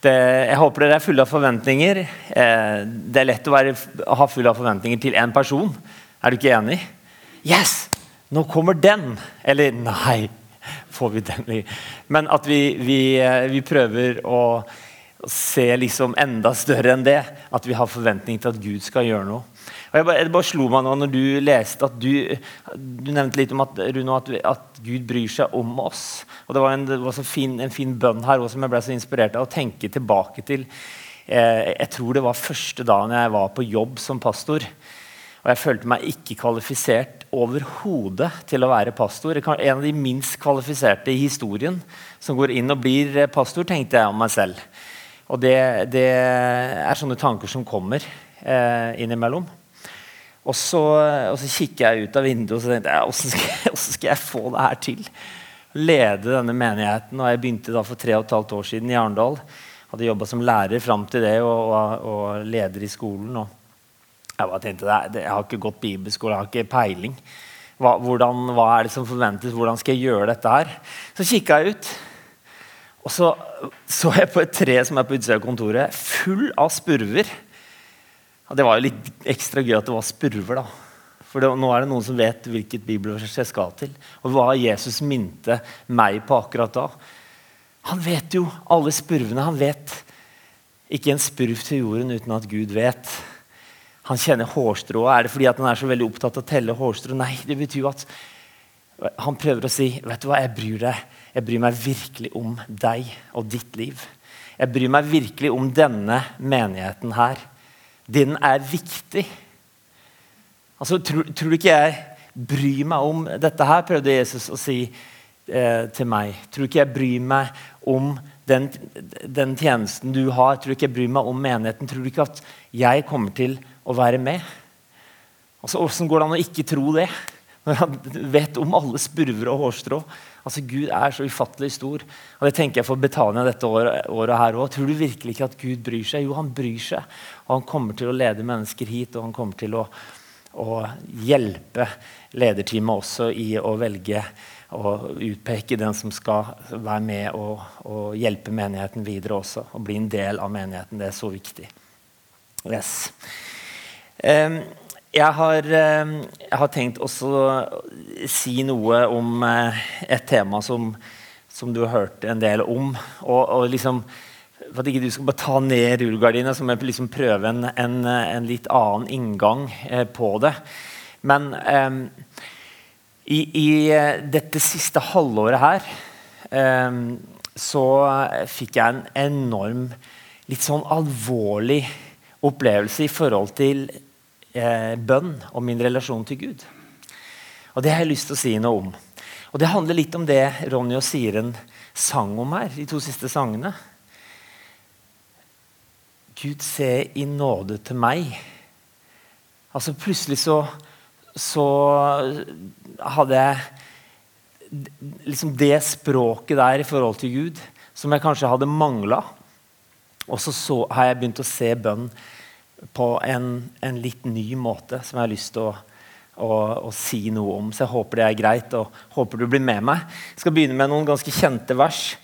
Det, jeg håper dere er fulle av forventninger. Eh, det er lett å være, ha full av forventninger til én person. Er du ikke enig? Yes! Nå kommer den! Eller nei, får vi den? Men at vi, vi, eh, vi prøver å se liksom enda større enn det. At vi har forventning til at Gud skal gjøre noe. Og jeg bare, det bare slo meg nå når du leste at du, du nevnte litt om at, Rune, at, at, Gud bryr seg om oss. Og Det var en, det var fin, en fin bønn her også, som jeg ble så inspirert av å tenke tilbake til. Eh, jeg tror det var første dagen jeg var på jobb som pastor. Og jeg følte meg ikke kvalifisert overhodet til å være pastor. En av de minst kvalifiserte i historien som går inn og blir pastor, tenkte jeg om meg selv. Og det, det er sånne tanker som kommer eh, innimellom. Og så, og så, kikker jeg ut av vinduet og så tenkte jeg, hvordan skal, hvordan skal jeg få det her til? Lede denne menigheten. og Jeg begynte da for tre og et halvt år siden i Arendal. Hadde jobba som lærer fram til det og, og, og, leder i skolen. og Jeg bare tenkte, jeg har ikke gått bibelskole, jeg har ikke peiling. Hva, hvordan, hva er det som forventes? Hvordan skal jeg gjøre dette her? Så kikka jeg ut. Og så så jeg på et tre som er på utsida av kontoret, full av spurver. Og det var jo litt ekstra gøy at det var spurver. da. For det, nå er det noen som vet hvilket bibelvers jeg skal til. Og hva Jesus minte meg på akkurat da. Han vet jo alle spurvene. Han vet ikke en spurv til jorden uten at Gud vet. Han kjenner hårstrået. Er det fordi han er så veldig opptatt av å telle hårstrå? Nei, det betyr jo at han prøver å si vet du hva, jeg bryr, deg. jeg bryr meg virkelig om deg og ditt liv. Jeg bryr meg virkelig om denne menigheten her den er viktig. Altså, tror, du ikke jeg bryr meg om dette her, prøvde Jesus å si eh, til meg. Tror du ikke jeg bryr meg om den, den, tjenesten du har? Tror du ikke jeg bryr meg om menigheten? Tror du ikke at jeg kommer til å være med? Altså, Åssen går det an å ikke tro det? Når han vet om alle spurver og hårstrå. Altså, Gud er så ufattelig stor. Og Det tenker jeg for Betania dette året, her òg. Tror du virkelig ikke at Gud bryr seg? Jo, han bryr seg. Og han kommer til å lede mennesker hit, og han kommer til å, å hjelpe lederteamet også i å velge og utpeke den som skal være med og, og, hjelpe menigheten videre også. Og bli en del av menigheten. Det er så viktig. Yes. Um, jeg har, eh, jeg har, tenkt også å si noe om eh, et tema som, som du har hørt en del om. Og, og liksom, For at ikke du skal bare ta ned rullegardina, så må jeg liksom prøve en, en, en, litt annen inngang eh, på det. Men um, i, i, dette siste halvåret her um, så fikk jeg en enorm, litt sånn alvorlig opplevelse i forhold til eh, bønn og min relasjon til Gud. Og Det har jeg lyst til å si noe om. Og Det handler litt om det Ronny og Siren sang om her, de to siste sangene. Gud, se i nåde til meg. Altså Plutselig så, så hadde jeg liksom det språket der i forhold til Gud som jeg kanskje hadde mangla. Og så, så har jeg begynt å se bønn på en, en, litt ny måte som jeg har lyst til å, å, å, si noe om. Så jeg håper det er greit, og håper du blir med meg. Jeg skal begynne med noen ganske kjente vers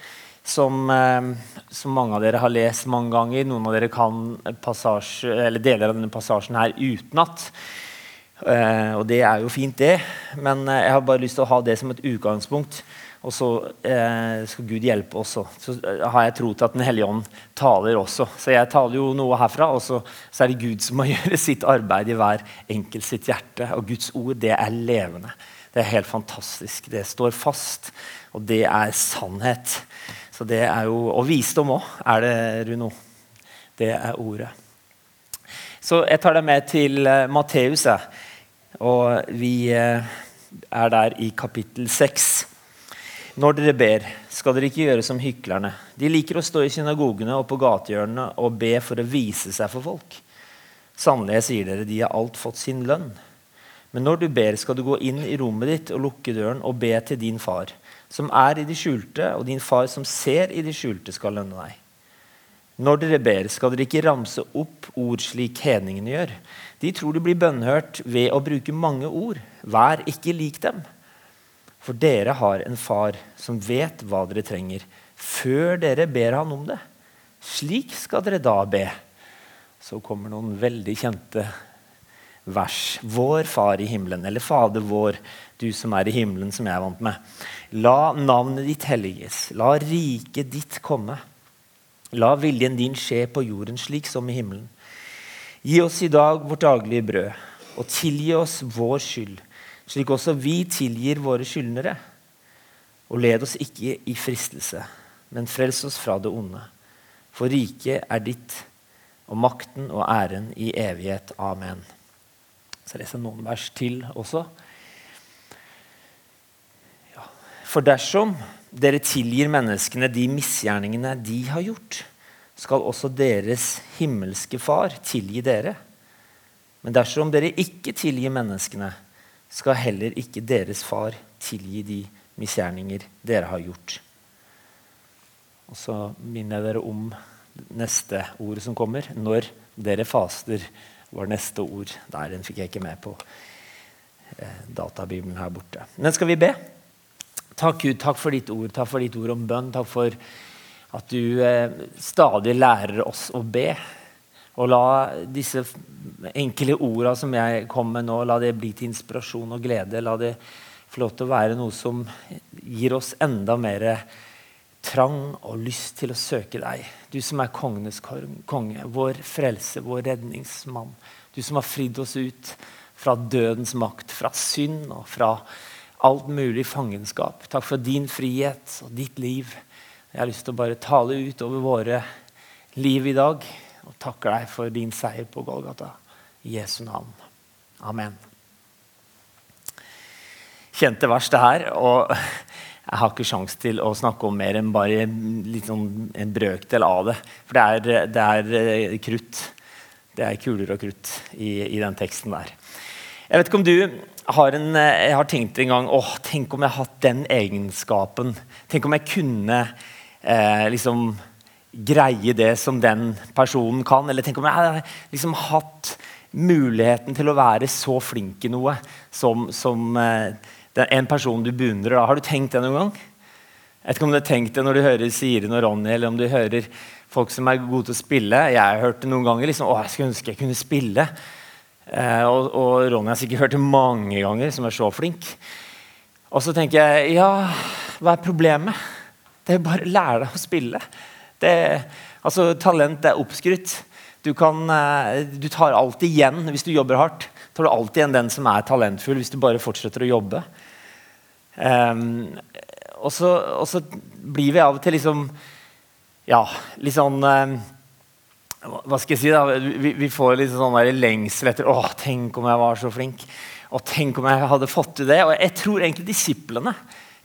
som, eh, som mange av dere har lest mange ganger. Noen av dere kan passasje, deler av denne passasjen her utenat. Eh, og det er jo fint, det, men eh, jeg har bare lyst til å ha det som et utgangspunkt. Og så eh, skal Gud hjelpe oss. Så har jeg tro til at Den hellige ånd taler også. Så jeg taler jo noe herfra, og så, så, er det Gud som må gjøre sitt arbeid i hver enkelt sitt hjerte. Og Guds ord, det er levende. Det er helt fantastisk. Det står fast, og det er sannhet. Så det er jo, Og visdom òg, er det, Runo. Det er ordet. Så jeg tar deg med til uh, Matteus, og vi uh, er der i kapittel 6. Når dere ber, skal dere ikke gjøre som hyklerne. De liker å stå i synagogene og på gatehjørnene og be for å vise seg for folk. Sannelig, sier dere, de har alt fått sin lønn. Men når du ber, skal du gå inn i rommet ditt og lukke døren og be til din far, som er i det skjulte, og din far som ser i det skjulte, skal lønne deg. Når dere ber, skal dere ikke ramse opp ord slik hedningene gjør. De tror de blir bønnhørt ved å bruke mange ord. Vær ikke lik dem. For dere har en far som vet hva dere trenger, før dere ber han om det. Slik skal dere da be. Så kommer noen veldig kjente vers. Vår Far i himmelen, eller Fader vår, du som er i himmelen, som jeg er vant med. La navnet ditt helliges. La riket ditt komme. La viljen din skje på jorden slik som i himmelen. Gi oss i dag vårt daglige brød, og tilgi oss vår skyld, slik også vi tilgir våre skyldnere. Og led oss ikke i fristelse, men frels oss fra det onde. For riket er ditt, og makten og æren i evighet. Amen. Så jeg leser noen vers til også. Ja. For dersom dere tilgir menneskene de misgjerningene de har gjort, skal også deres himmelske Far tilgi dere. Men dersom dere ikke tilgir menneskene, skal heller ikke deres far tilgi de misgjerninger dere har gjort. Og så minner jeg dere om neste ord som kommer. Når dere faster, var neste ord. Der, den fikk jeg ikke med på eh, databibelen her borte. Men skal vi be? Takk, Gud, takk for ditt ord. Takk for ditt ord om bønn. Takk for at du eh, stadig lærer oss å be. Og la disse enkle orda som jeg kom med nå, la det bli til inspirasjon og glede. La det få lov til å være noe som gir oss enda mer trang og lyst til å søke deg. Du som er kongenes konge, vår frelse, vår redningsmann. Du som har fridd oss ut fra dødens makt, fra synd og fra alt mulig fangenskap. Takk for din frihet og ditt liv. Jeg har lyst til å bare tale ut over våre liv i dag og takker deg for din seier på Golgata. I Jesu navn. Amen. Kjente vers, det her. og jeg har ikke sjans til å snakke om mer enn bare sånn, en brøkdel av det. For det er, det er, eh, krutt. Det er kuler og krutt i, i, den teksten der. Jeg vet ikke om du har, en, eh, jeg har tenkt en gang åh, Tenk om jeg har hatt den egenskapen. Tenk om jeg kunne eh, liksom greie det som den personen kan. Eller tenk om jeg hadde liksom hatt muligheten til å være så flink i noe som, som eh, en person du beundrer. Har du tenkt det noen gang? Jeg vet ikke om du har tenkt det når du hører Siren og Ronny, eller om du hører folk som er gode til å spille. Jeg har hørt det noen ganger. liksom, å, jeg skulle ønske jeg kunne spille. Eh, og, og, Ronny har sikkert hørt det mange ganger, som er så flink. Og så tenker jeg ja, hva er problemet? Det er bare å lære deg å spille. Det, altså, Talent er oppskrytt. Du, kan, eh, du tar alltid igjen hvis du jobber hardt. Tar du alltid igjen den som er talentfull, hvis du bare fortsetter å jobbe. Um, og, så, og, så, blir vi av og til liksom Ja, litt sånn um, Hva skal jeg si? da? Vi, vi får litt sånn lengsel etter Å, tenk om jeg var så flink. Og tenk om jeg hadde fått til det. Og jeg tror egentlig disiplene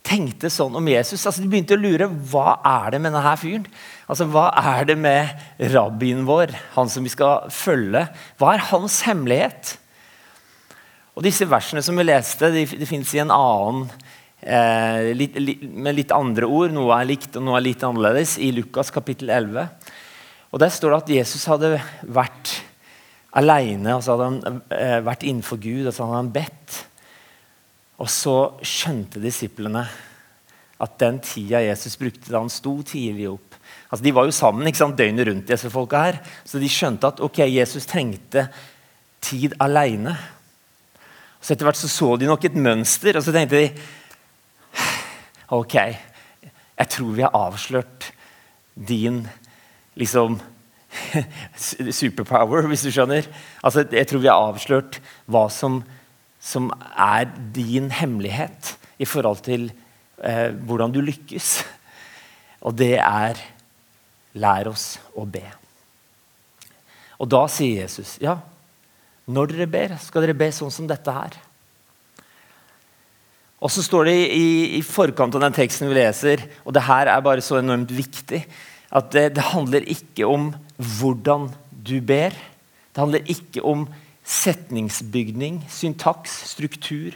tenkte sånn om Jesus. Altså, de begynte å lure hva er det med denne fyren. Altså, Hva er det med rabbien vår, han som vi skal følge? Hva er hans hemmelighet? Og Disse versene som vi leste, de, de fins i en annen eh, litt, litt, med litt andre ord. Noe er likt, og noe er litt annerledes. I Lukas kapittel 11. Og Der står det at Jesus hadde vært aleine, Altså hadde han eh, vært innenfor Gud, og så hadde han bedt. Og så skjønte disiplene at den tida Jesus brukte da han sto tidlig opp altså De var jo sammen ikke sant, døgnet rundt, disse folka her, så de skjønte at ok, Jesus trengte tid aleine. Så etter hvert så, så de nok et mønster, og så tenkte de Ok, jeg tror vi har avslørt din liksom superpower, hvis du skjønner. Altså, jeg tror vi har avslørt hva som, som er din hemmelighet i forhold til eh, hvordan du lykkes. Og det er lær oss å be. Og da sier Jesus, ja, når dere ber, skal dere be sånn som dette her. Og så står det i, i, forkant av den teksten vi leser, og det her er bare så enormt viktig, at det, det handler ikke om hvordan du ber. Det handler ikke om setningsbygning, syntaks, struktur,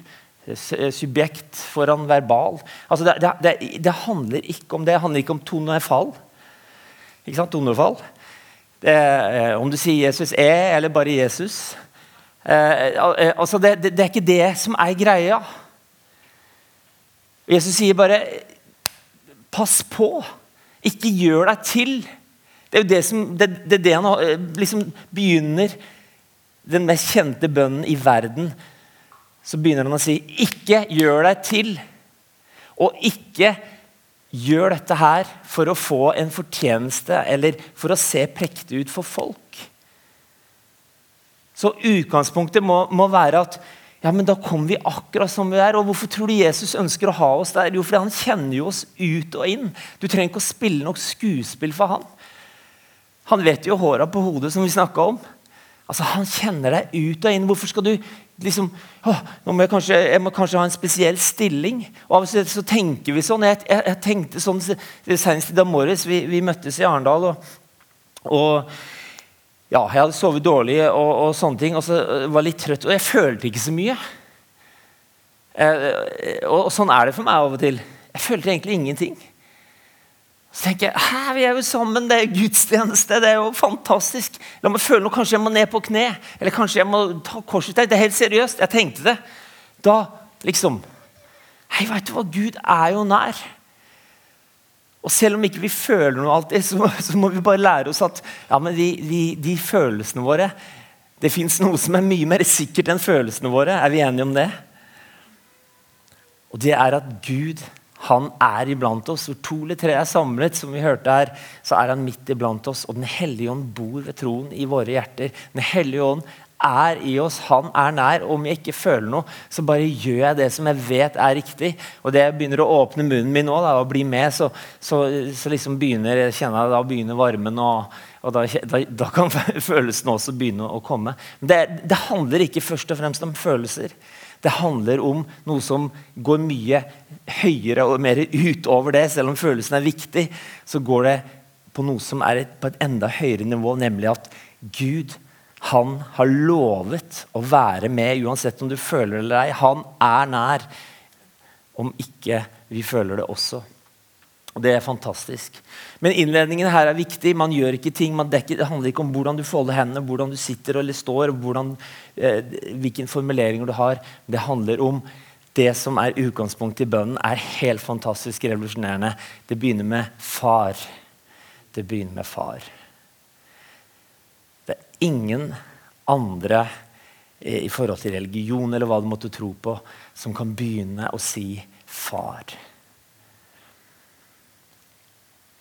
subjekt foran verbal. Altså det, det, det, handler ikke om det. Det handler ikke om tonefall. Ikke sant? Tonefall. Eh, om du sier Jesus er, eller bare Jesus. Eh, eh, altså det, det, er ikke det som er greia. Jesus sier bare Pass på! Ikke gjør deg til. Det er jo det som det, det, han eh, liksom begynner Den mest kjente bønnen i verden. Så begynner han å si, 'Ikke gjør deg til', og ikke gjør dette her for å få en fortjeneste eller for å se prektig ut for folk. Så utgangspunktet må, må være at ja, men da kommer vi akkurat som vi er. Og hvorfor tror du Jesus ønsker å ha oss der? Jo, fordi han kjenner jo oss ut og inn. Du trenger ikke å spille nok skuespill for han. Han vet jo håra på hodet, som vi snakka om. Altså, Han kjenner deg ut og inn. Hvorfor skal du liksom å, nå må jeg, kanskje, jeg må kanskje ha en spesiell stilling. Og Av og til så tenker vi sånn. Jeg, jeg, jeg tenkte sånn Senest i dag morges, vi, vi, møttes i Arendal. og, og ja, jeg hadde sovet dårlig og, og, sånne ting, og så øh, var litt trøtt. Og jeg følte ikke så mye. Eh, og, og, sånn er det for meg av og til. Jeg følte egentlig ingenting. Så tenker jeg Hæ, vi er jo sammen, det er gudstjeneste, det er jo fantastisk. La meg føle noe, Kanskje jeg må ned på kne, eller kanskje jeg må ta korset Det er helt seriøst. Jeg tenkte det. Da liksom Hei, veit du hva? Gud er jo nær. Og selv om ikke vi føler noe alltid, så, så må vi bare lære oss at ja, men de, de, de følelsene våre Det fins noe som er mye mer sikkert enn følelsene våre. Er vi enige om det? Og det er at Gud han er iblant oss. Hvor to eller tre er samlet, som vi hørte her, så er han midt iblant oss. Og Den hellige ånd bor ved troen i våre hjerter. Den hellige ånd er i oss. Han er nær. Og Om jeg ikke føler noe, så bare gjør jeg det som jeg vet er riktig. Og det jeg begynner å åpne munnen min nå da, og bli med, så, så, så liksom begynner, kjenner jeg da begynner varmen. og, og da, da, da, kan følelsene også begynne å komme. Men det, det handler ikke først og fremst om følelser. Det handler om noe som går mye høyere og mer utover det. Selv om følelsen er viktig, så går det på noe som er på et enda høyere nivå, nemlig at Gud han har lovet å være med uansett om du føler det eller ei. Han er nær, om ikke vi føler det også. Og Det er fantastisk. Men innledningen her er viktig. Man gjør ikke ting, dekker, Det handler ikke om hvordan du folder hendene, hvordan du sitter eller står, hvordan, eh, hvilke formuleringer du har. Det handler om det som er utgangspunktet i bønnen, er helt fantastisk revolusjonerende. Det begynner med far. Det begynner med far Det er ingen andre eh, i forhold til religion eller hva du måtte tro på, som kan begynne å si 'far'.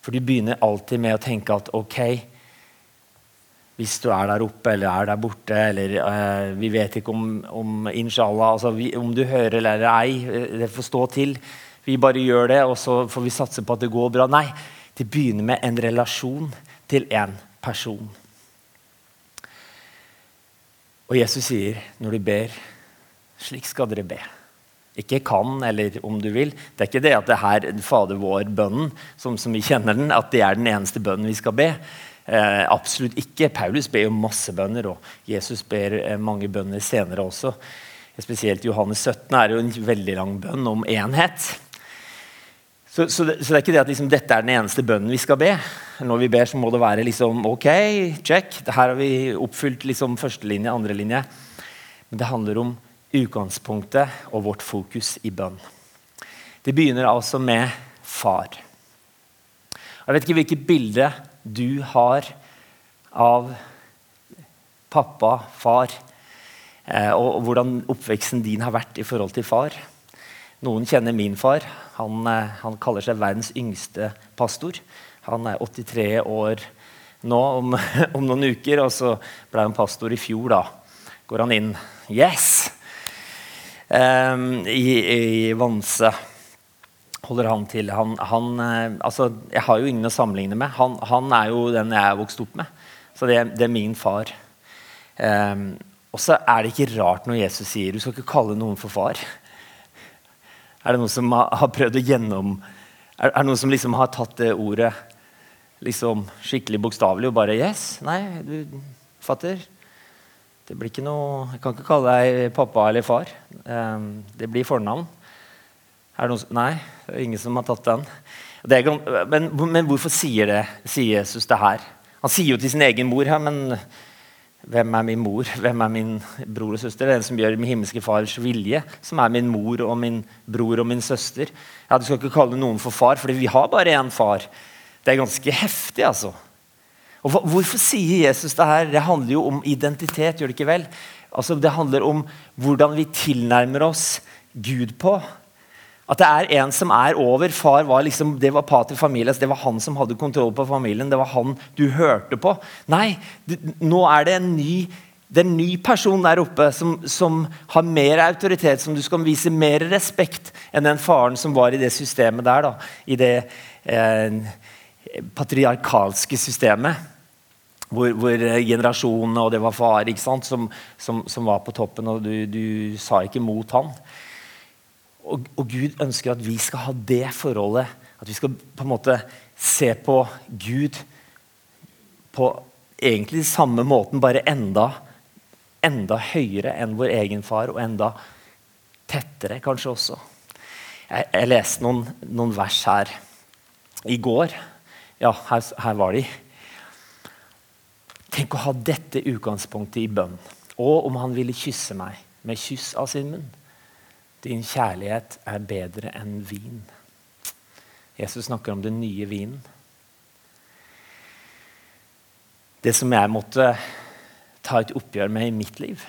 For du begynner alltid med å tenke at ok, hvis du er der oppe eller er der borte eller uh, Vi vet ikke om, om inshallah, altså vi, om du hører eller ei. Eh, det får stå til. Vi bare gjør det, og så får vi satse på at det går bra. Nei, det begynner med en relasjon til en person. Og Jesus sier, når du ber, slik skal dere be. Ikke kan, eller om du vil. Det er ikke det at det her Fader vår-bønnen, som, som, vi kjenner den, at det er den eneste bønnen vi skal be. Eh, absolutt ikke. Paulus ber jo masse bønner, og Jesus ber eh, mange bønner senere også. Spesielt Johannes 17 er jo en veldig lang bønn om enhet. Så, så, det, så, det, er ikke det at liksom, dette er den eneste bønnen vi skal be. Når vi ber, så må det være liksom, ok, check. Her har vi oppfylt liksom, førstelinje, andrelinje. Men det handler om utgangspunktet og vårt fokus i bønn. Det begynner altså med far. Jeg vet ikke hvilket bilde du har av pappa, far, eh, og hvordan oppveksten din har vært i forhold til far. Noen kjenner min far. Han, eh, han, kaller seg verdens yngste pastor. Han er 83 år nå om, om noen uker, og så ble han pastor i fjor. Da går han inn. Yes! Um, I i Vanse holder han til. Han, han, eh, altså, jeg har jo ingen å sammenligne med. Han, han, er jo den jeg er vokst opp med. Så det, det er min far. Um, og så er det ikke rart når Jesus sier du skal ikke kalle noen for far. Er det noen som har prøvd å gjennom Er, det noen som liksom har tatt det ordet liksom skikkelig bokstavelig og bare Yes, nei, du fatter. Det blir ikke noe Jeg kan ikke kalle deg pappa eller far. Um, det blir fornavn. Er det noen nei, det er ingen som har tatt den. Er, men, men, hvorfor sier, det, sier Jesus det her? Han sier jo til sin egen mor her, men hvem er min mor? Hvem er min bror og søster? Det er den som gjør min himmelske fars vilje, som er min mor og min bror og min søster. Ja, Du skal ikke kalle noen for far, for vi har bare én far. Det er ganske heftig, altså. Og Hvorfor sier Jesus det her? Det handler jo om identitet. gjør Det ikke vel? Altså, det handler om hvordan vi tilnærmer oss Gud på. At det er en som er over. Far var liksom, det var pater familias, det var han som hadde kontroll på familien. Det var han du hørte på. Nei, det, nå er det en ny, det er en ny person der oppe som, som, har mer autoritet, som du skal vise mer respekt enn den faren som var i det systemet der. da, I det eh, patriarkalske systemet. Hvor, hvor, generasjonene og det var far sant, som, som, som, var på toppen, og du, du sa ikke mot han. Og, og, Gud ønsker at vi skal ha det forholdet. At vi skal på en måte se på Gud på egentlig samme måten, bare enda, enda høyere enn vår egen far, og enda tettere kanskje også. Jeg, jeg leste noen, noen, vers her i går. Ja, her, her var de. Tenk å ha dette utgangspunktet i bønn. Og om han ville kysse meg med kyss av sin munn. Din kjærlighet er bedre enn vin. Jesus snakker om den nye vinen. Det som jeg måtte ta et oppgjør med i mitt liv,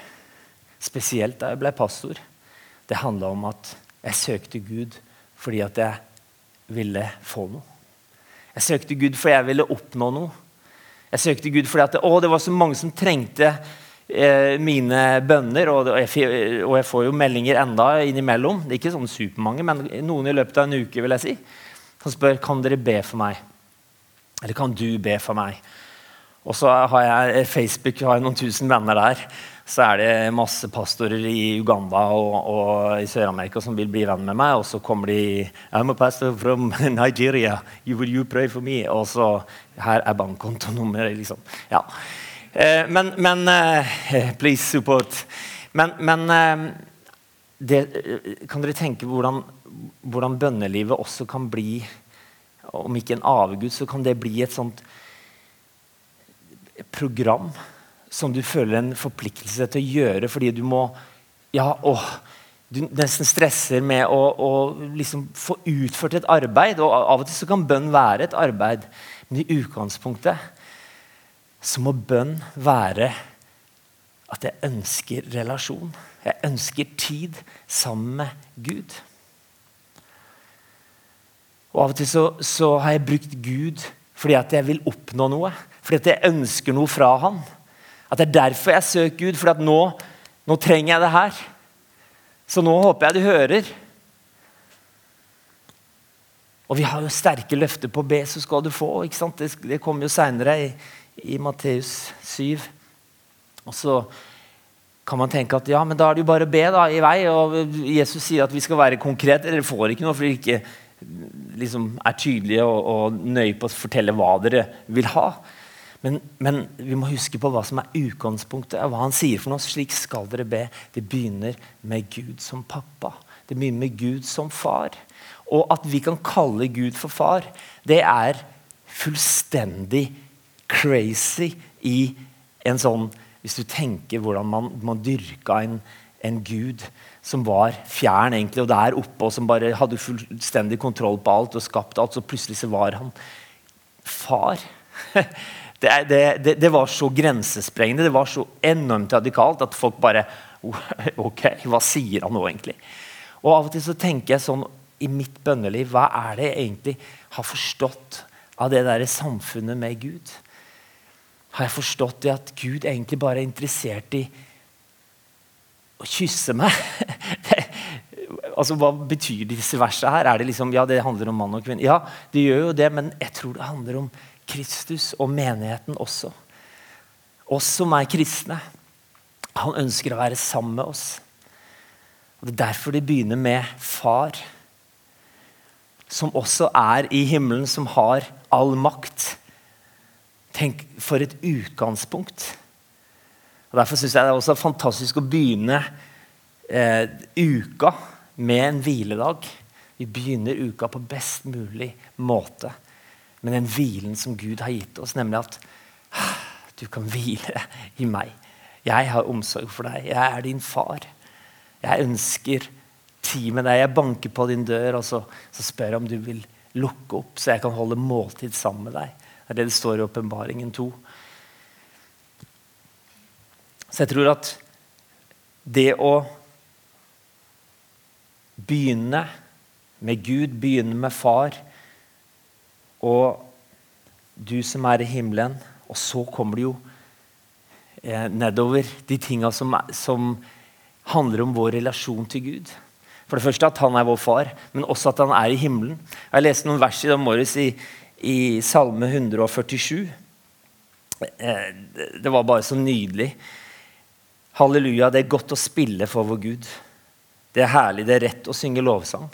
spesielt da jeg ble pastor, det handla om at jeg søkte Gud fordi at jeg ville få noe. Jeg søkte Gud fordi jeg ville oppnå noe. Jeg søkte Gud fordi at, å, det var så mange som trengte Eh, mine bønner, og jeg, og jeg, får jo meldinger enda innimellom. Det er ikke sånn supermange, men noen i løpet av en uke. vil jeg si, Han spør kan dere be for meg. Eller kan du be for meg? Og så har jeg Facebook, har jeg noen tusen venner der. Så er det masse pastorer i Uganda og, og i Sør-Amerika som vil bli venn med meg. Og så kommer de I'm a pastor from Nigeria. You, will you pray for me? Og så Her er bankkontonummeret, liksom. Ja. Eh, men, men eh, Please support. Men, men eh, det, kan dere tenke hvordan, hvordan bønnelivet også kan bli Om ikke en avgud, så kan det bli et sånt program som du føler en forpliktelse til å gjøre fordi du må ja, åh, Du nesten stresser med å, å liksom få utført et arbeid. og Av og til så kan bønn være et arbeid, men i utgangspunktet så må bønn være at jeg ønsker relasjon. Jeg ønsker tid sammen med Gud. Og Av og til så, så har jeg brukt Gud fordi at jeg vil oppnå noe. Fordi at jeg ønsker noe fra Han. At det er derfor jeg søker Gud. for nå, nå trenger jeg det her. Så nå håper jeg du hører. Og vi har jo sterke løfter på B, så skal du få. ikke sant? Det, det kommer jo seinere i, i Matteus 7. Og så kan man tenke at ja, men da er det jo bare å be da, i vei. og Jesus sier at vi skal være konkrete. Dere får ikke noe fordi dere ikke liksom, er tydelige og, og nøye på å fortelle hva dere vil ha. Men, men, vi må huske på hva som er utgangspunktet. Hva han sier for noe. Slik skal dere be. Det begynner med Gud som pappa. Det begynner med Gud som far. Og at vi kan kalle Gud for far, det er fullstendig crazy i en sånn Hvis du tenker hvordan man, man dyrka en, en gud som var fjern egentlig, og der oppe, og som bare hadde fullstendig kontroll på alt og skapt alt, så plutselig så var han far. Det, det, det, var så grensesprengende, det var så enormt radikalt at folk bare Ok, hva sier han nå egentlig? Og Av og til så tenker jeg sånn i mitt bønneliv Hva er det jeg egentlig har forstått av det der samfunnet med Gud? har jeg forstått det at Gud egentlig bare er interessert i å kysse meg. altså, Hva betyr disse versene her? Er det liksom, ja, det handler om mann og kvinne. Ja, det gjør jo det, men jeg tror det handler om Kristus og menigheten også. Oss som er kristne. Han ønsker å være sammen med oss. Og Det er derfor de begynner med far, som også er i himmelen, som har all makt. Tenk for et utgangspunkt. Og Derfor syns jeg det er også fantastisk å begynne eh, uka med en hviledag. Vi begynner uka på best mulig måte med den hvilen som Gud har gitt oss, nemlig at du kan hvile i meg. Jeg har omsorg for deg. Jeg er din far. Jeg ønsker tid med deg. Jeg banker på din dør og så, så spør jeg om du vil lukke opp, så jeg kan holde måltid sammen med deg. Det er det det står i Åpenbaringen 2. Så jeg tror at det å begynne med Gud, begynne med Far og du som er i himmelen, og så kommer det jo eh, nedover de tinga som, som handler om vår relasjon til Gud. For det første at han er vår far, men også at han er i himmelen. Jeg leste noen vers i dag morges i, i Salme 147. Eh, det var bare så nydelig. Halleluja, det er godt å spille for vår Gud. Det er herlig, det er rett å synge lovsang.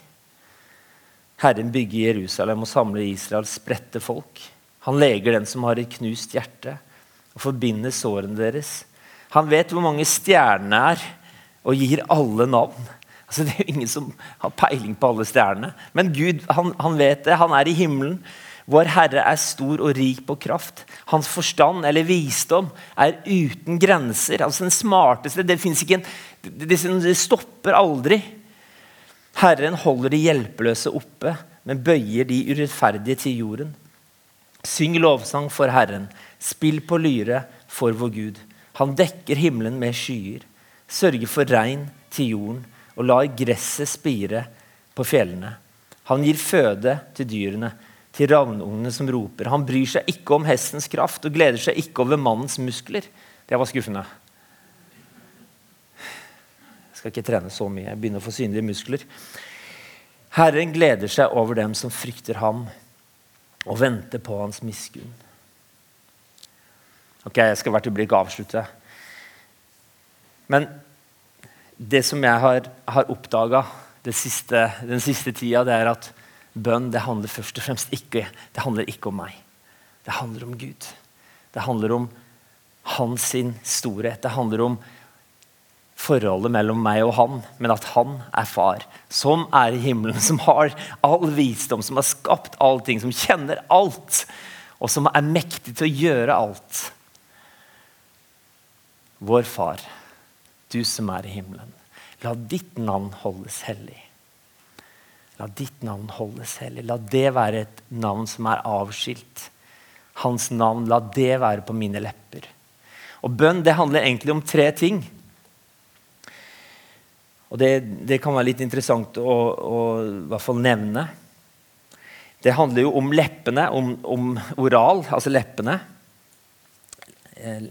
Herren bygger Jerusalem og samler Israels spredte folk. Han leger den som har et knust hjerte, og forbinder sårene deres. Han vet hvor mange stjernene er, og gir alle navn. Altså, det er jo ingen som har peiling på alle stjernene. Men Gud han, han vet det. Han er i himmelen. Vår Herre er stor og rik på kraft. Hans forstand eller visdom er uten grenser. Altså den smarteste, Det, ikke en, det, det stopper aldri. Herren holder de hjelpeløse oppe, men bøyer de urettferdige til jorden. Syng lovsang for Herren, spill på lyre for vår Gud. Han dekker himmelen med skyer, sørger for regn til jorden og lar gresset spire på fjellene. Han gir føde til dyrene til ravnungene som roper. Han bryr seg ikke om hestens kraft og gleder seg ikke over mannens muskler. Det var skuffende. Skal ikke trene så mye. Jeg begynner å få synlige muskler. Herren gleder seg over dem som frykter ham, og venter på hans miskunn. Ok, Jeg skal hvert øyeblikk avslutte. Men det som jeg har, har oppdaga den siste tida, det er at Bønn det handler først og fremst ikke, det handler ikke om meg. Det handler om Gud. Det handler om hans storhet. Det handler om forholdet mellom meg og han, men at han er far, som er i himmelen, som har all visdom, som har skapt allting, som kjenner alt, og som er mektig til å gjøre alt. Vår far, du som er i himmelen, la ditt navn holdes hellig. La ditt navn holdes hellig. La det være et navn som er avskilt. Hans navn, la det være på mine lepper. Og Bønn det handler egentlig om tre ting. Og Det, det kan være litt interessant å, å, i hvert fall nevne. Det handler jo om leppene, om, om oral, altså leppene. Eh,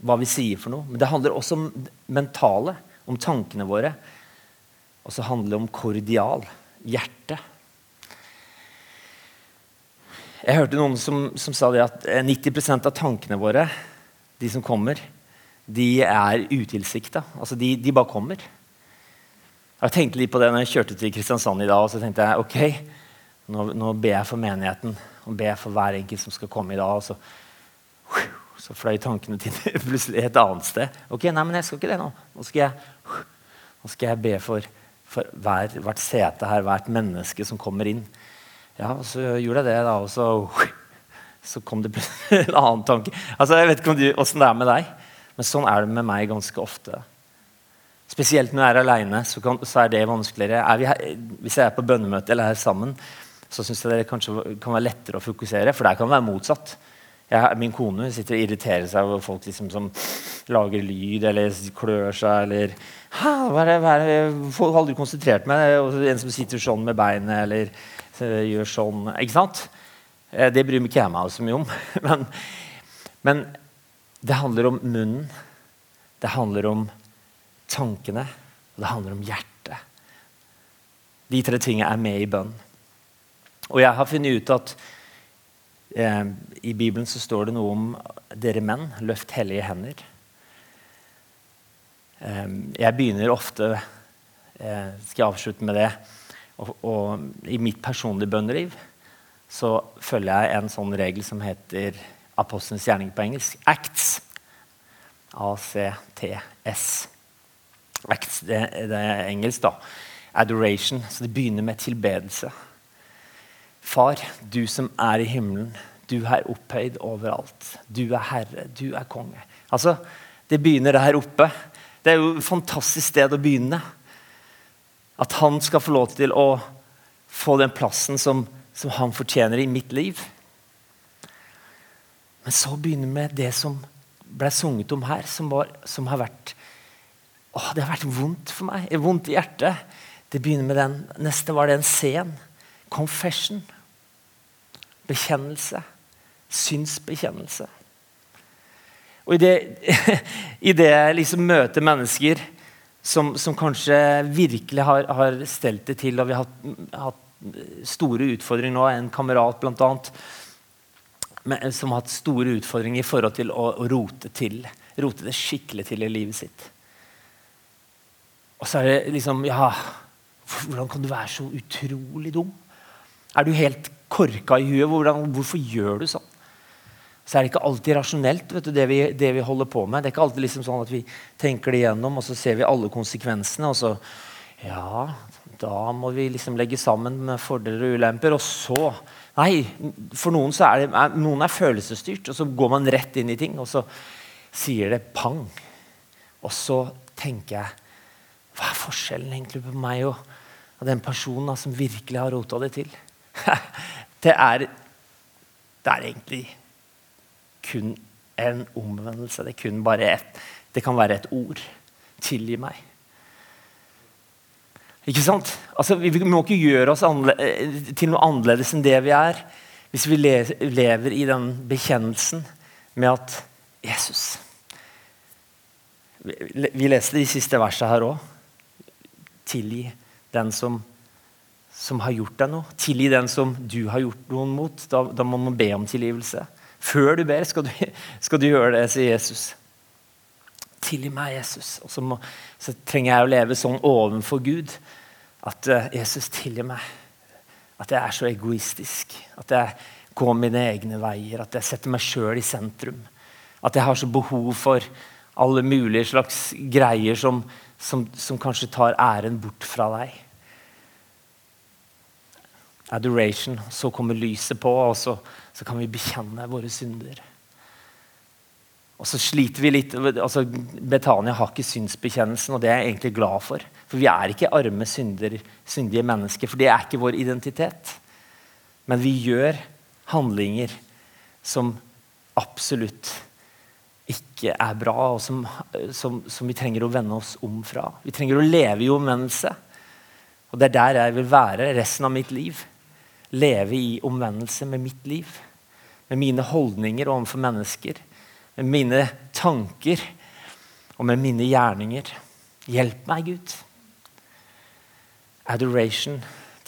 hva vi sier for noe. Men det handler også om mentale, om tankene våre. Og så handler det om kordial hjerte. Jeg hørte noen som, som sa det at 90 eh, av tankene våre, de som kommer, de er utilsikta. Altså de, de, bare kommer. Jeg tenkte litt på det når jeg kjørte til Kristiansand i dag. og så tenkte jeg, ok, Nå, nå ber jeg for menigheten og ber jeg for hver enkelt som skal komme i dag. og så, så fløy tankene til plutselig et annet sted. Ok, nei, men jeg skal ikke det nå. Nå skal jeg, nå skal jeg be for for hver, hvert sete her, hvert menneske som kommer inn. Ja, og Så gjorde jeg det, da, og så, så kom det en annen tanke. Altså, Jeg vet ikke åssen det er med deg, men sånn er det med meg ganske ofte. Spesielt når jeg er aleine, så, så, er det vanskeligere. Er her, hvis jeg er på bønnemøte eller her sammen, så syns jeg det kanskje kan være lettere å fokusere, for der kan det være motsatt. Jeg, min kone sitter og irriterer seg over folk liksom, som lager lyd eller klør seg. eller hva er det, hva er aldri konsentrert meg. En som sitter sånn med beinet eller gjør sånn. Ikke sant? Eh, det bryr ikke jeg meg så mye om. Men, men det handler om munnen, det handler om tankene, og det handler om hjertet. De tre tingene er med i bønn. Og jeg har funnet ut at eh, i Bibelen så står det noe om dere menn, løft hellige hender. Eh, jeg begynner ofte eh, Skal jeg avslutte med det? Og, og, I mitt personlige bønneliv så følger jeg en sånn regel som heter apostelens gjerning på engelsk. Acts. A-C-T-S. Acts, det, det, er engelsk, da. Adoration. Så det begynner med tilbedelse. Far, du som er i himmelen, du er opphøyd overalt. Du er herre, du er konge. Altså, Det begynner der oppe. Det er jo et fantastisk sted å begynne. At han skal få lov til å få den plassen som, som han fortjener i mitt liv. Men så begynner vi med det som ble sunget om her, som, var, som har vært å, Det har vært vondt for meg. Vondt i hjertet. Det begynner med den. Neste var det en scen. Confession. Bekjennelse. Synsbekjennelse. Og i det, i det liksom møter mennesker som, som kanskje virkelig har, har, stelt det til, og vi har hatt, store utfordringer nå, en kamerat bl.a. som har hatt store utfordringer i forhold til å, å rote til. Rote det skikkelig til i livet sitt. Og så er det liksom Ja, hvordan kan du være så utrolig dum? Er du helt korka i huet? Hvordan, hvorfor gjør du sånn? så er det ikke alltid rasjonelt, du, det, vi, det, vi, holder på med. Det er ikke alltid liksom sånn at vi tenker det igjennom, og så ser vi alle konsekvensene. Og så Ja, da må vi liksom legge sammen med fordeler og ulemper. Og så Nei, for noen er det, noen er følelsesstyrt, og så går man rett inn i ting, og så sier det pang. Og så tenker jeg Hva er forskjellen egentlig på meg og, og den personen da, som virkelig har rota det til? det er det er egentlig kun en omvendelse. Det, kun et, det kan være et ord. Tilgi meg. Ikke sant? Altså, vi må ikke gjøre oss eh, til noe annerledes enn det vi er, hvis vi lever i den bekjennelsen med at Jesus Vi leste de siste versene her òg. Tilgi den som, som, har gjort deg noe. Tilgi den som du har gjort noen mot. Da, da må man be om tilgivelse. Før du ber, skal du, skal du gjøre det, sier Jesus. Tilgi meg, Jesus. Og så, må, så, trenger jeg å leve sånn ovenfor Gud at uh, Jesus tilgir meg. At jeg er så egoistisk. At jeg går mine egne veier. At jeg setter meg sjøl i sentrum. At jeg har så behov for alle mulige slags greier som, som, som kanskje tar æren bort fra deg. Adoration. Så kommer lyset på, og så så kan vi bekjenne våre synder. Og så sliter vi litt, altså Betania har ikke synsbekjennelsen, og det er jeg egentlig glad for. For vi er ikke arme synder, syndige mennesker, for det er ikke vår identitet. Men vi gjør handlinger som absolutt ikke er bra, og som, som, som vi trenger å vende oss om fra. Vi trenger å leve i omvendelse. Og det er der jeg vil være resten av mitt liv. Leve i omvendelse med mitt liv med mine holdninger overfor mennesker, med mine tanker og med mine gjerninger. Hjelp meg, Gud. Adoration,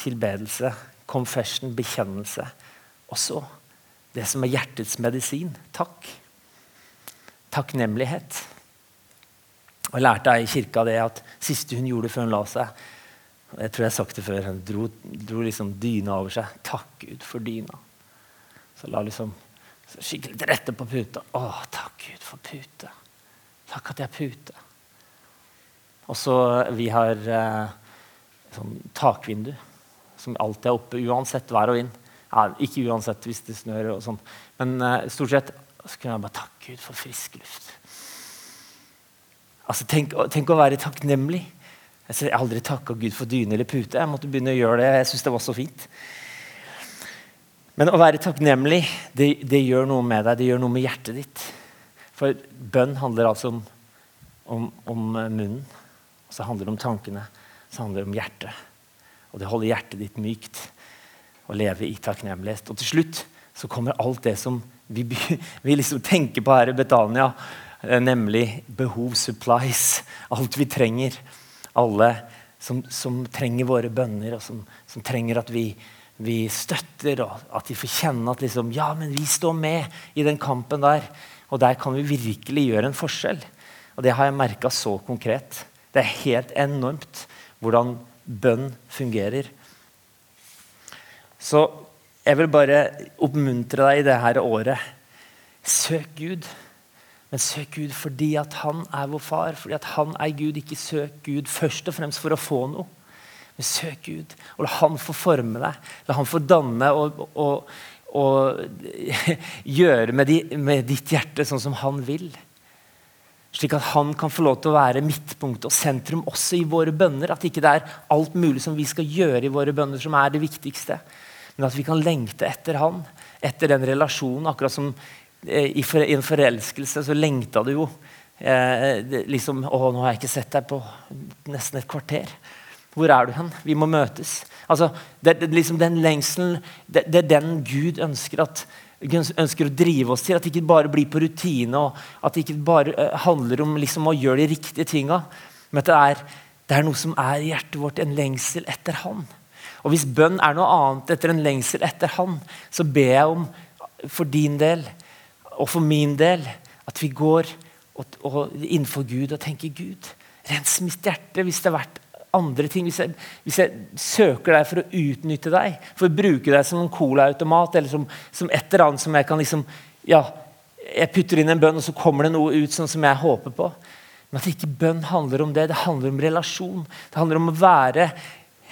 tilbedelse, confession, bekjennelse. Og så det som er hjertets medisin. Takk. Takknemlighet. Og Jeg lærte ei i kirka det at siste hun gjorde før hun la seg jeg tror jeg har sagt det før, Hun dro, dro liksom dyna over seg. Takk, Gud, for dyna. Så la liksom skikkelig til rette på puta. Å, takk Gud for pute. Takk at jeg er pute. Og så Vi har eh, sånn takvindu som alltid er oppe uansett vær og vind. Ja, ikke uansett hvis det snør og sånn. Men eh, stort sett så kunne jeg bare takke Gud for frisk luft. Altså, tenk, tenk å være takknemlig. Jeg har aldri takka Gud for dyne eller pute. Jeg måtte begynne å gjøre det. Jeg synes det var så fint. Men å være takknemlig det, det, gjør noe med deg, det gjør noe med hjertet ditt. For bønn handler altså om, om, om munnen, og så handler det om tankene, så handler det om hjertet. Og det holder hjertet ditt mykt å leve i takknemlighet. Og til slutt så kommer alt det som vi, vi liksom tenker på her i Betania, eh, nemlig behov, supplies. Alt vi trenger. Alle som, som trenger våre bønner, og som, som trenger at vi vi støtter, og at de får kjenne at liksom, ja, men vi står med i den kampen der. Og der kan vi virkelig gjøre en forskjell. Og det har jeg merka så konkret. Det er helt enormt hvordan bønn fungerer. Så jeg vil bare oppmuntre deg i dette året. Søk Gud. Men søk Gud fordi at han er vår far, fordi at han er Gud. Ikke søk Gud først og fremst for å få noe. Men søk Gud, og la Han få forme deg. La Han få danne og, og, og gjøre med, de, med, ditt hjerte sånn som Han vil. Slik at Han kan få lov til å være midtpunkt og sentrum også i våre bønner. At ikke det er alt mulig som vi skal gjøre i våre bønner, som er det viktigste. Men at vi kan lengte etter Han, etter den relasjonen. Akkurat som eh, i, en forelskelse så lengta du jo. Eh, liksom, 'Å, nå har jeg ikke sett deg på nesten et kvarter.' Hvor er du hen? Vi må møtes. Altså, det, det, liksom den lengselen det, det, er den Gud ønsker, at, ønsker å drive oss til. At det ikke bare blir på rutine, og at det ikke bare uh, handler om liksom, å gjøre de riktige tinga. Men at det er, det er noe som er i hjertet vårt, en lengsel etter Han. Og Hvis bønn er noe annet etter en lengsel etter Han, så ber jeg om for din del og for min del at vi går og, og innenfor Gud og tenker Gud, rens mitt hjerte hvis det har vært andre ting. Hvis jeg, hvis jeg, søker deg for å utnytte deg, for å bruke deg som en colaautomat eller som, som, et eller annet som jeg kan liksom ja, Jeg putter inn en bønn, og så kommer det noe ut sånn som jeg håper på. Men at ikke bønn handler om det. Det handler om relasjon. Det handler om å være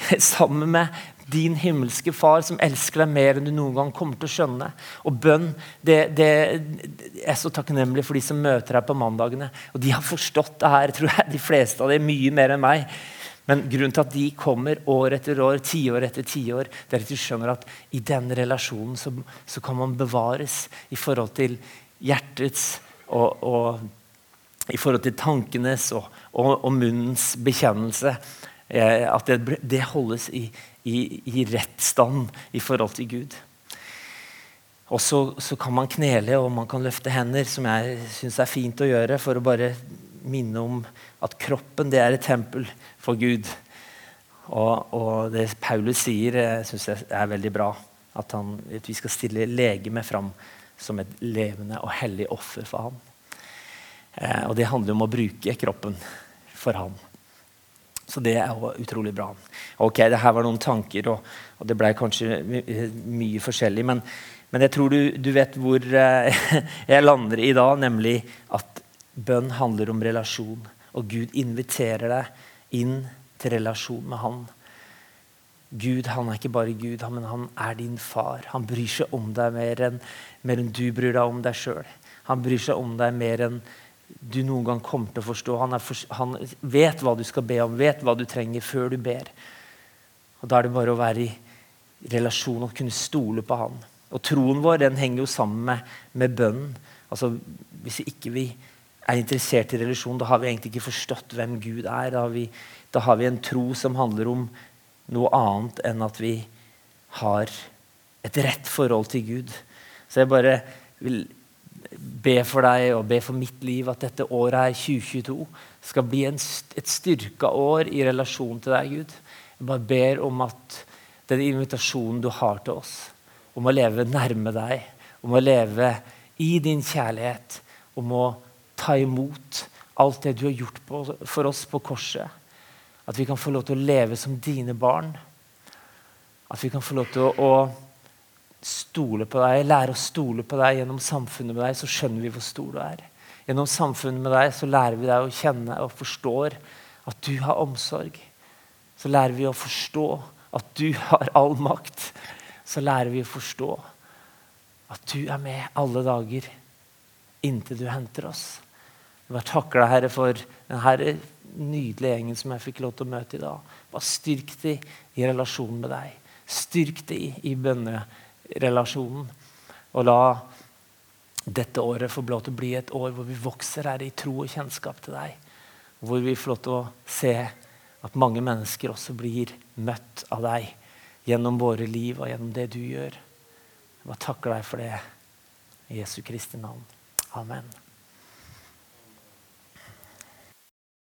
sammen med din himmelske far som elsker deg mer enn du noen gang kommer til å skjønne. Og bønn det, det, er så takknemlig for de som møter deg på mandagene. Og de har forstått det her, tror jeg, de fleste av dem, mye mer enn meg. Men grunnen til at de kommer år etter år, tiår etter tiår, det er at du skjønner at i denne relasjonen så, så kan man bevares i forhold til hjertets og, og i forhold til tankenes og, og, og munnens bekjennelse. Eh, at det, det holdes i, i, i, rett stand i forhold til Gud. Og så, så, kan man knele og man kan løfte hender, som jeg syns er fint å gjøre for å bare minne om at kroppen det er et tempel for Gud. Og, og det Paulus sier, eh, syns jeg er veldig bra. At, han, at vi skal stille legemet fram som et levende og hellig offer for ham. Eh, og det handler om å bruke kroppen for ham. Så det er jo utrolig bra. Ok, det her var noen tanker, og, og det ble kanskje my mye forskjellig. Men, men, jeg tror du, du vet hvor eh, jeg lander i dag, nemlig at bønn handler om relasjon. Og Gud inviterer deg inn til relasjon med Han. Gud han er ikke bare Gud, men han er din far. Han bryr seg om deg mer enn, mer enn du bryr deg om deg sjøl. Han bryr seg om deg mer enn du noen gang kommer til å forstå. Han, for, han, vet hva du skal be om, vet hva du trenger, før du ber. Og Da er det bare å være i relasjon og kunne stole på han. Og Troen vår den henger jo sammen med, med bønnen. Altså, hvis ikke vi er interessert i relasjon, da har vi egentlig ikke forstått hvem Gud er. Da har, vi, da har vi en tro som handler om noe annet enn at vi har et rett forhold til Gud. Så jeg bare vil be for deg og be for mitt liv at dette året her, 2022 skal bli en, et styrka år i relasjon til deg, Gud. Jeg bare ber om at den invitasjonen du har til oss, om å leve nærme deg, om å leve i din kjærlighet, om å ta imot alt det du har gjort på, for oss på korset. At vi kan få lov til å leve som dine barn. At vi kan få lov til å, å stole på deg, lære å stole på deg gjennom samfunnet med deg, så skjønner vi hvor stor du er. Gjennom samfunnet med deg så lærer vi deg å kjenne og forstår at du har omsorg. Så lærer vi å forstå at du har all makt. Så lærer vi å forstå at du er med alle dager inntil du henter oss. Jeg bare takker deg, Herre, for denne nydelige gjengen som jeg fikk lov til å møte i dag. Bare styrk dem i relasjonen med deg. Styrk dem i bønnerelasjonen. Og la dette året få lov til å bli et år hvor vi vokser her i tro og kjennskap til deg. Hvor vi får lov til å se at mange mennesker også blir møtt av deg gjennom våre liv og gjennom det du gjør. Jeg bare takker deg for det i Jesu Kristi navn. Amen.